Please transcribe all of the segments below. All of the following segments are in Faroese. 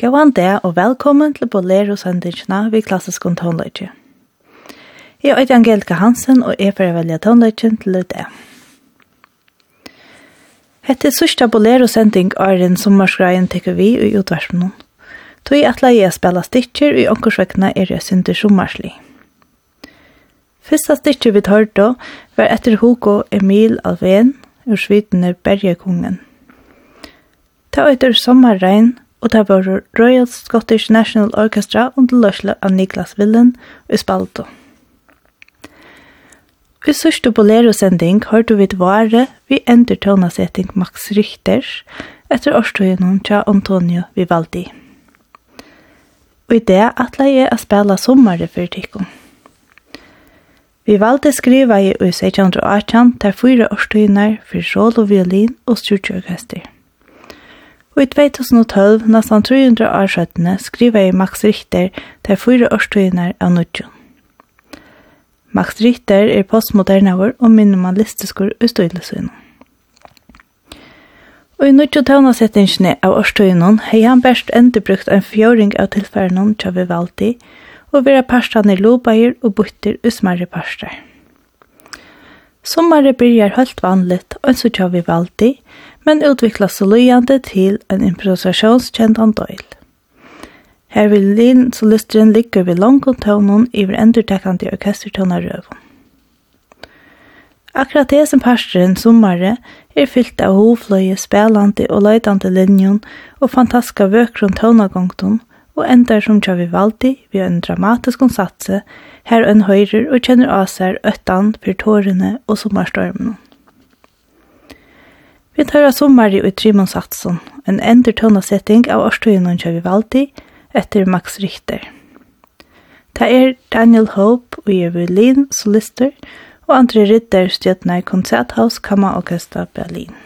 Gåan det, og velkommen til Bolero Sandingsna ved klassisk tonløyde. Jeg er Angelika Hansen, og jeg får velge tonløyden til det. Hette sørste Bolero-sending er en sommerskreien teker vi i utvarsmån. Tøy at jeg spela stitcher i onkersvekna er jeg synder sommerslig. Fyrsta stitcher vi tar da var etter Hugo Emil Alven ur svitende Bergekungen. Ta etter sommerregn, og det var Royal Scottish National Orchestra under løsle av Niklas Willen i Spalto. I sørste bolero-sending har du vidt vare vi ender tøvnasetting Max Richter etter årstøyene til Antonio Vivaldi. Og i det atle jeg å spille sommere for tikkene. Vivaldi skriva i 1618 til fyra årstøyene for solo-violin og styrtjorkester. Og i 2012, nesten 300 år skjøttene, skriver jeg Max Richter til fyra årstøyene av Nudjon. Max Richter er postmodernavur og minimalistiskur utstøylesøyene. Og i nødtjå tøvnasettingene av årstøyene har han best endebrukt en fjøring av tilfærene til Vivaldi, og vera parstene lobeier og butter og smarre parster. Sommare byrjar helt vanligt, og så tjå Vivaldi, men utviklas så løyande til en improvisasjonskentan døyl. Her vil lin solisteren ligger ved langkontøvnen iver endurtekkende orkestertøvna røven. Akkurat det som pastoren sommare er fyllt av hovfløye, spelande og løydande linjon og fantastiska vøkron tøvnagongton, og endar som tja Vivaldi ved en dramatisk konsatse her en høyrer og kjenner av seg øttan, tårene og sommerstormene. Vi tar av sommari i Trimonsatsen, en ender tonasetting av årstøyene kjøy vi etter Max Richter. Det er Daniel Hope og Evelyn solister, og andre ritter stjøtene i Konzerthaus Kammerorkester Berlin.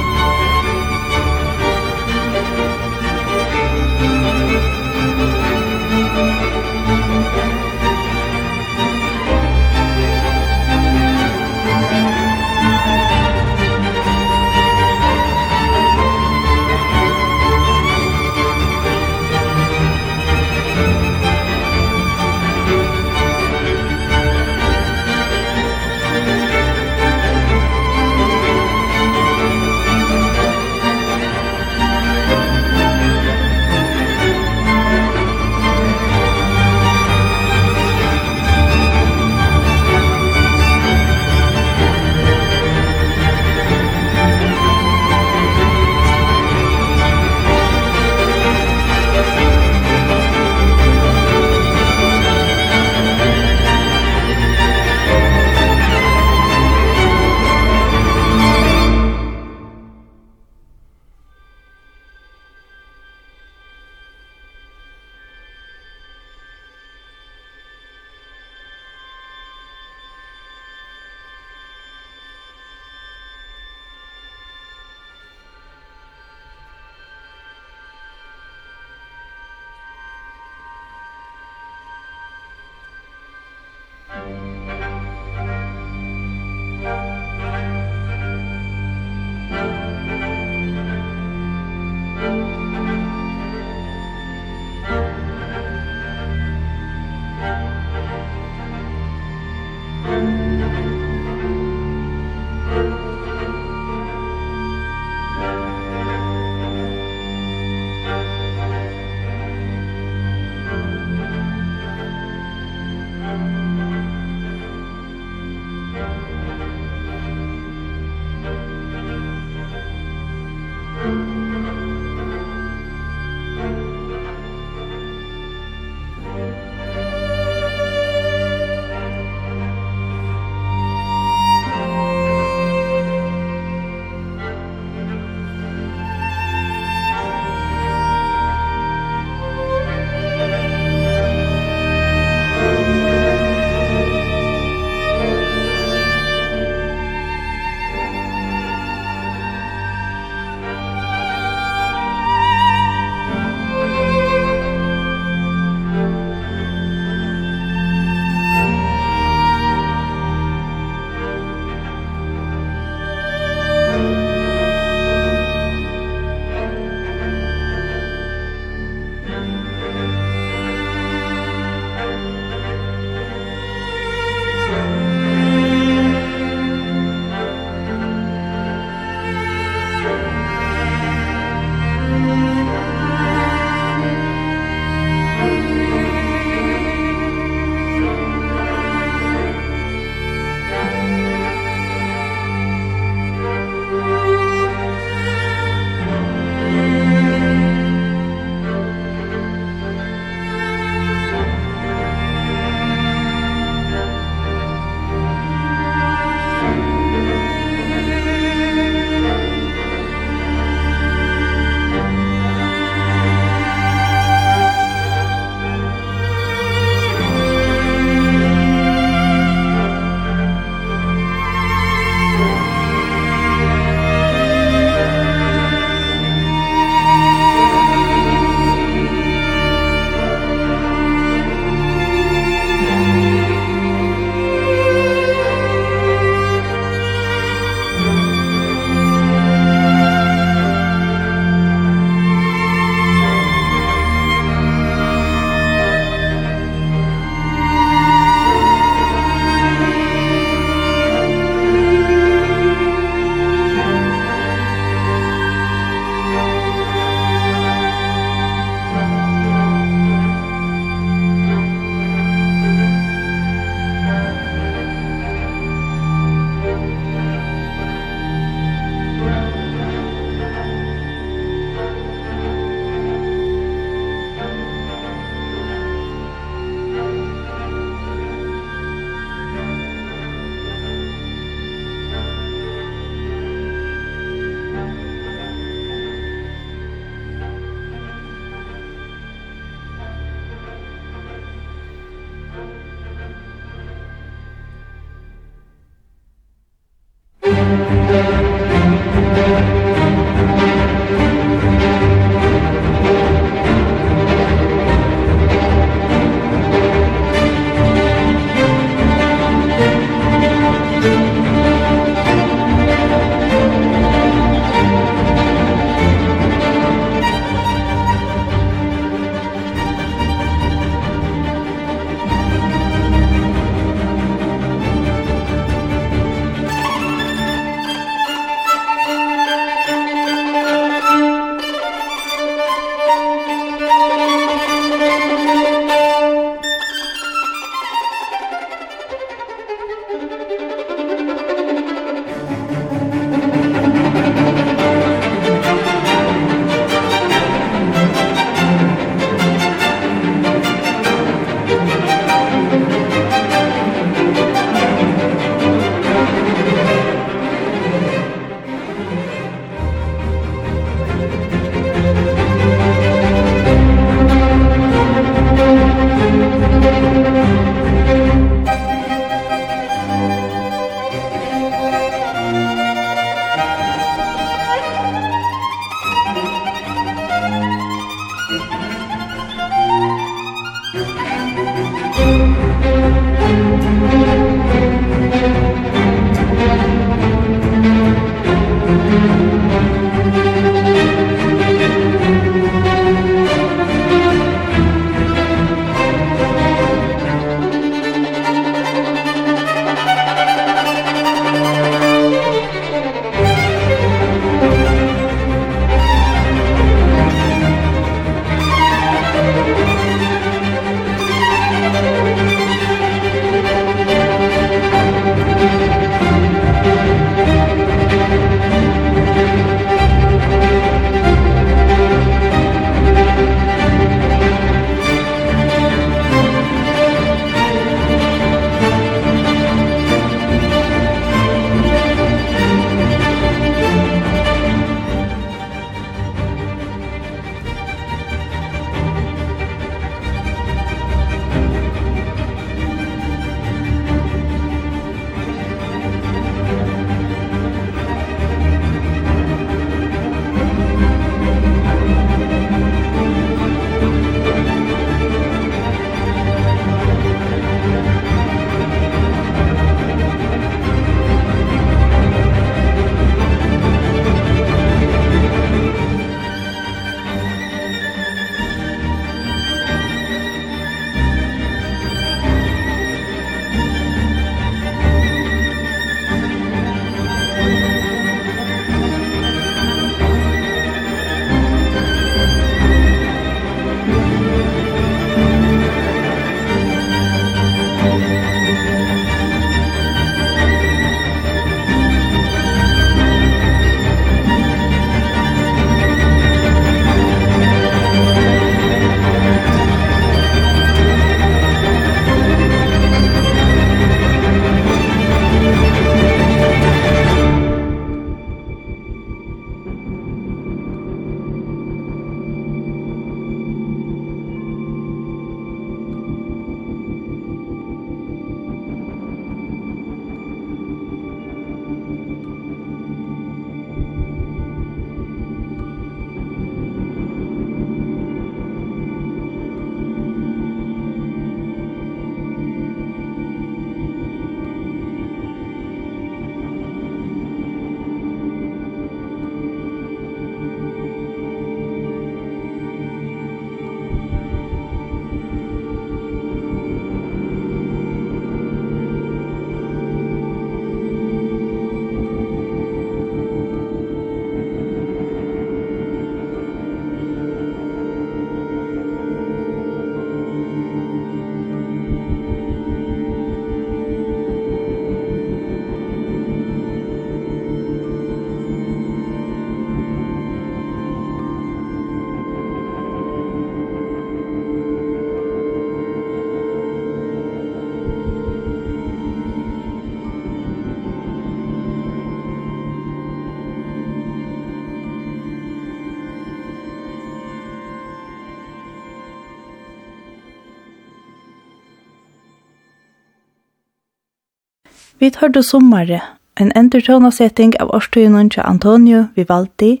Vi tar det sommare, en endertøvnasetting av årstøyene til Antonio Vivaldi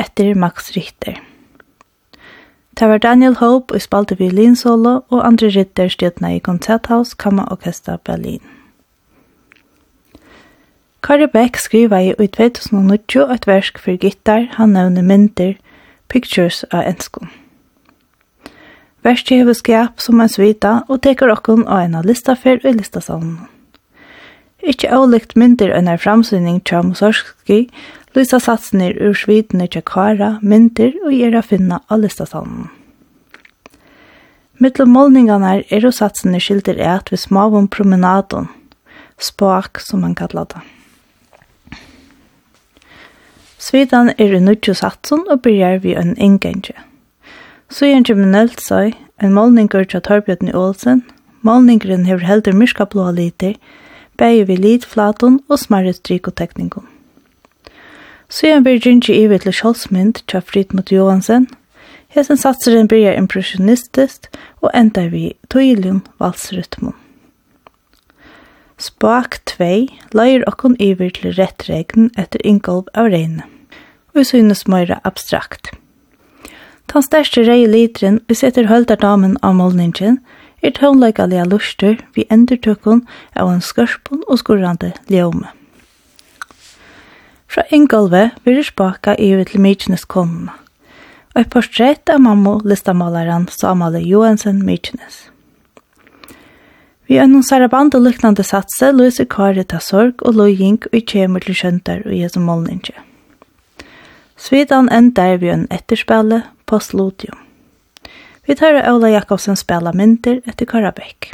etter Max Richter. Det var Daniel Hope og spalte violinsolo og andre ritter stjøtene i Konzerthaus Kammerorkester Berlin. Kari Beck skriva i i et versk for gitar han nevner mynter Pictures av enskon. Verset hever skap som en svita og teker okkon av en av listafer og i. Ikke avlikt myndir enn er framsynning tja Mussorgsky, lysa satsner ur svitene tja Kara, myndir og er finna av listasalmen. Mittlum målningarna er og satsene skildir eit ved smavum promenadon, spak som man kallar det. Svitan er i nudjo satsen og byrjar vi en ingenje. Så er en kriminellt seg, en målningur tja Torbjørn Olsen, målningren hever heldur myrskablå liter, og bæði við litflatun og smarri strikotekningum. Siden blir Gingy ivet til sjålsmynd tja Fridmut Johansen, hesen satseren blir impressionistisk og endar vi tøylion valsrytmon. Spak 2 leier okkon iver til rett regn etter ingolv av regnet, og synes møyra abstrakt. Tan største rei litren vi setter høldardamen av målningen, er tónleikalega luster vi endertøkken av en skørspun og skurrande ljome. Fra Ingolve vil spaka i ut til Mykines konene. Og et portrett av mamma listamaleren Samuel Johansen Mykines. Vi er noen saraband og lyknande satse løser kare ta sorg og løying og kjemur til skjøntar og jesu målninge. Svidan endar vi en etterspille postludium. Vi tar Ola Jakobsen spela mynter etter Karabekk.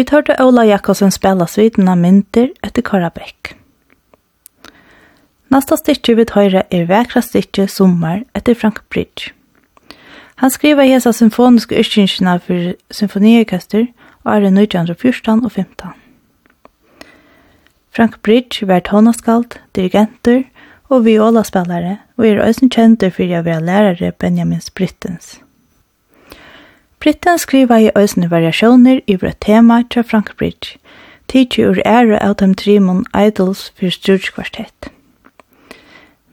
Vi hørte Ola Jakobsen spela sviten av mynter etter Karabekk. Nasta styrtje vi høyre er vekra styrtje Sommar etter Frank Bridge. Han skriver hesa symfoniske yrkingsina for symfoniorkester åren 1914 og 15. Frank Bridge var tonaskald, dirigenter og violaspelare og er også kjent for å være lærere Benjamin Brittens. Britten skriva i øsne variasjoner i et tema til Frank Bridge, tidsi ur ære av dem trimon idols for strutskvartett.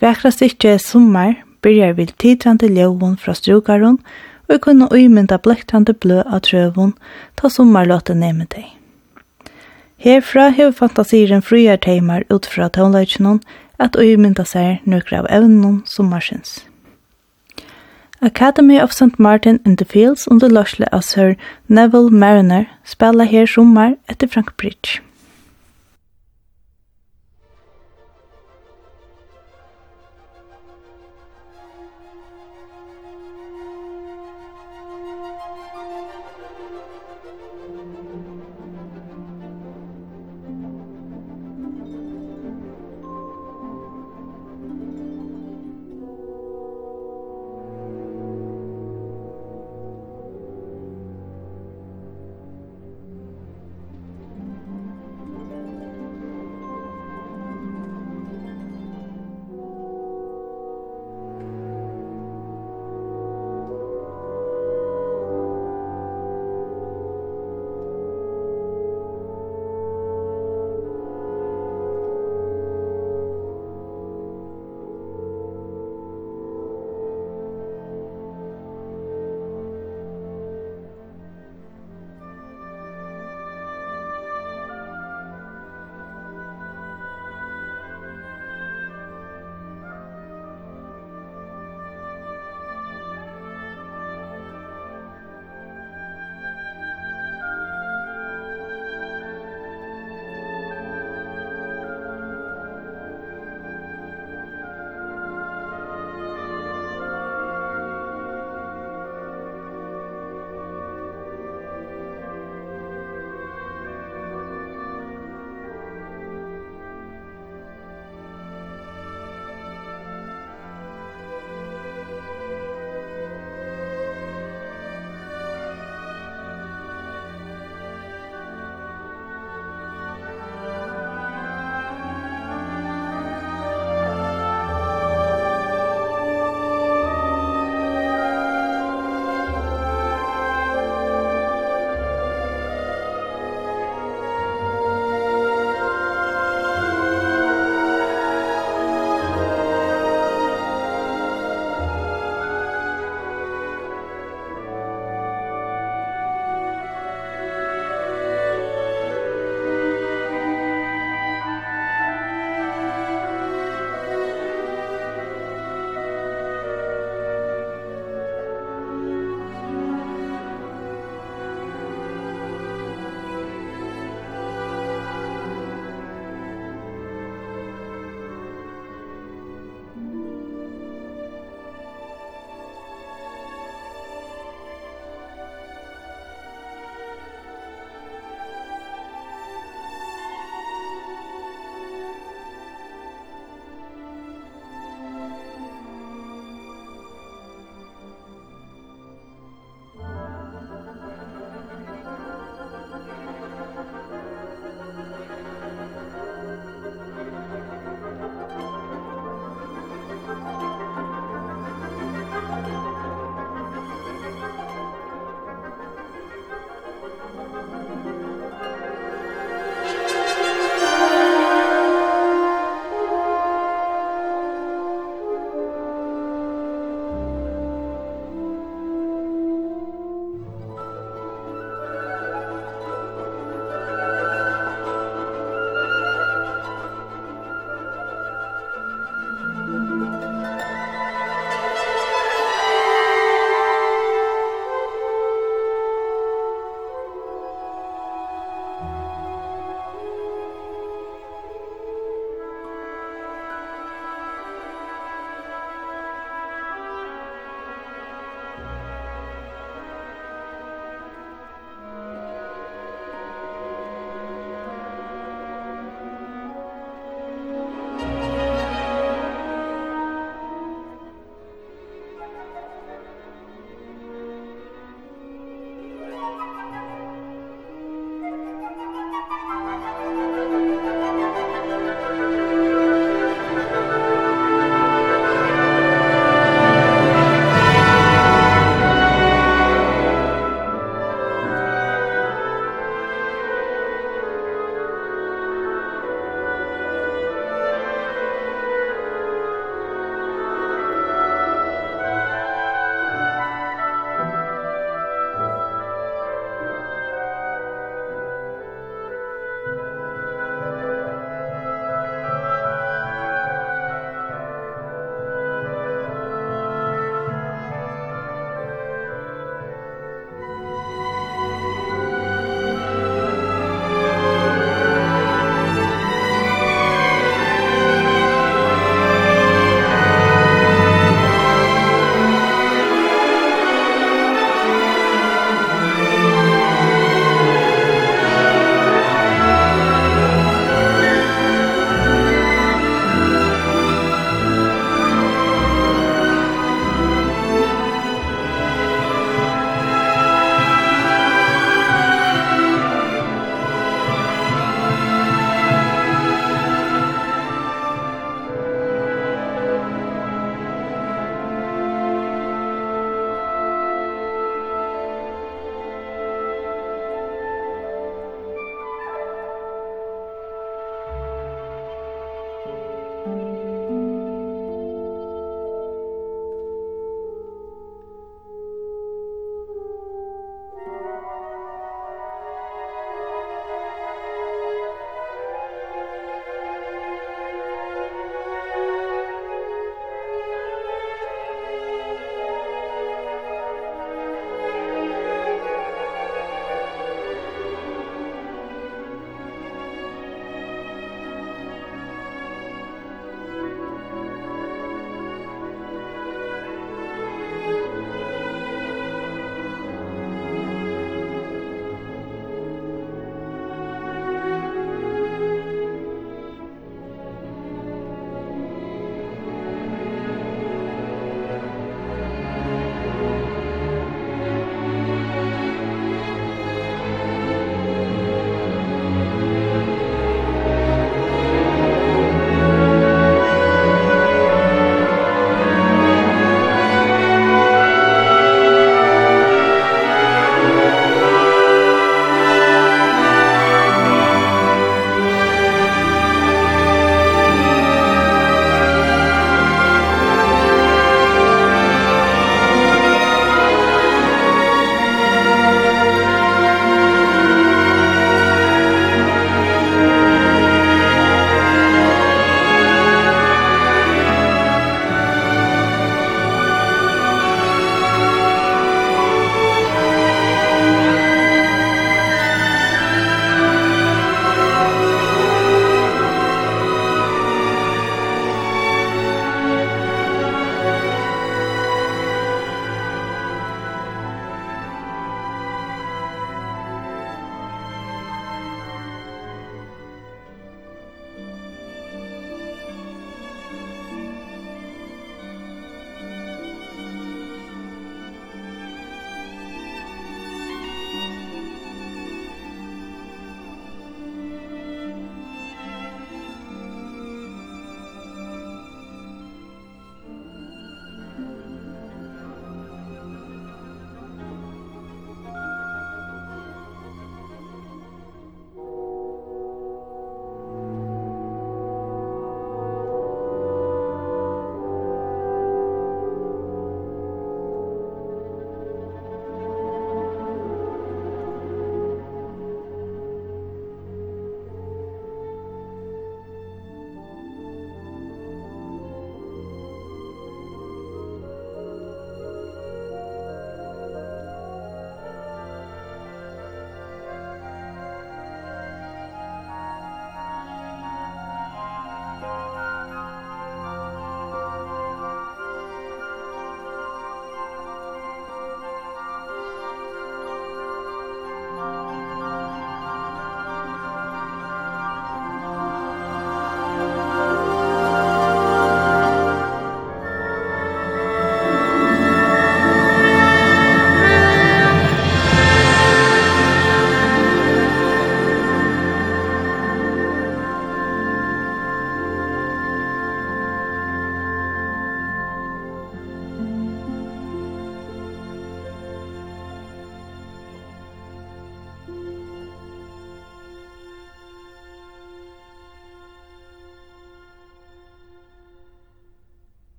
Vekra stykje sommer, byrjar vil tidrande ljøvun fra strugaron, og vi kunne uimynda blektrande blø av trøvun ta sommarlåte neme deg. Herfra hever fantasiren frujar teimar ut fra tonleikjennom at uimynda seg nukra av evnen sommarsins. Academy of St. Martin in the Fields under løsle av Sir Neville Mariner spela her sommar etter Frank Bridge.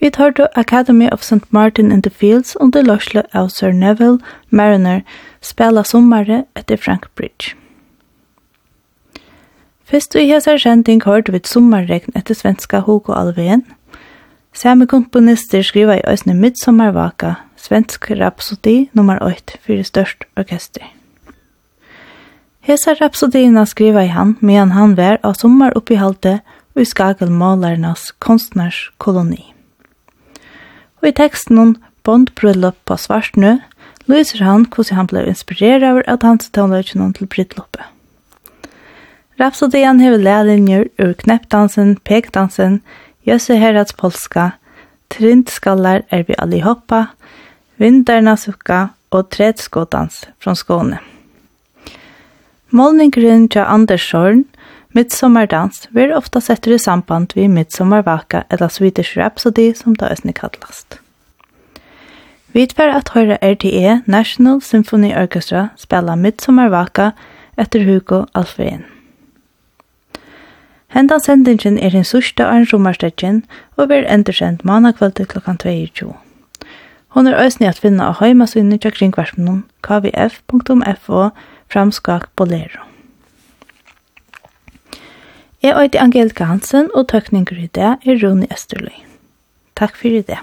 Vi tar til Academy of St. Martin in the Fields under løsle av Sir Neville Mariner spela sommare etter Frank Bridge. Fyrst vi hesar kjenting hørt vid sommarregn etter svenska Hugo Alvén. Samme komponister skriva i Øsne Midsommarvaka, svensk rapsodi nummer 8 fyrir størst orkester. Hesar rapsodina skriva i han, medan han vær av sommaruppihaldte og i Skagelmalernas konstnars koloni og i teksten om bondbryllup på Svartnø lyser han hvordan han ble inspireret av at han til tånløkene til brylluppet. Rapsodien hever lærlinjer ur kneppdansen, pekdansen, Jøsse Herats polska, Trindskallar er vi alli hoppa, Vindarna sukka og Tredskådans fra Skåne. Målninggrunn til Anders Sjørn Midsommardans blir ofta setter i samband vid midsommarvaka eller Swedish Rhapsody som da er kallast. Vi tver at høyre RTE National Symphony Orchestra spela Midsommarvaka etter Hugo Alfvén. Henda sendingen er den sørste av en romarstedgen og blir endersendt managkveld til klokkan 22. Hon er øsne at finna av heimasynet til kringkvarsmenon kvf.fo framskak bolero. Jeg er Angelika Hansen, og tøkninger i det er Rune Østerløy. Takk for i det.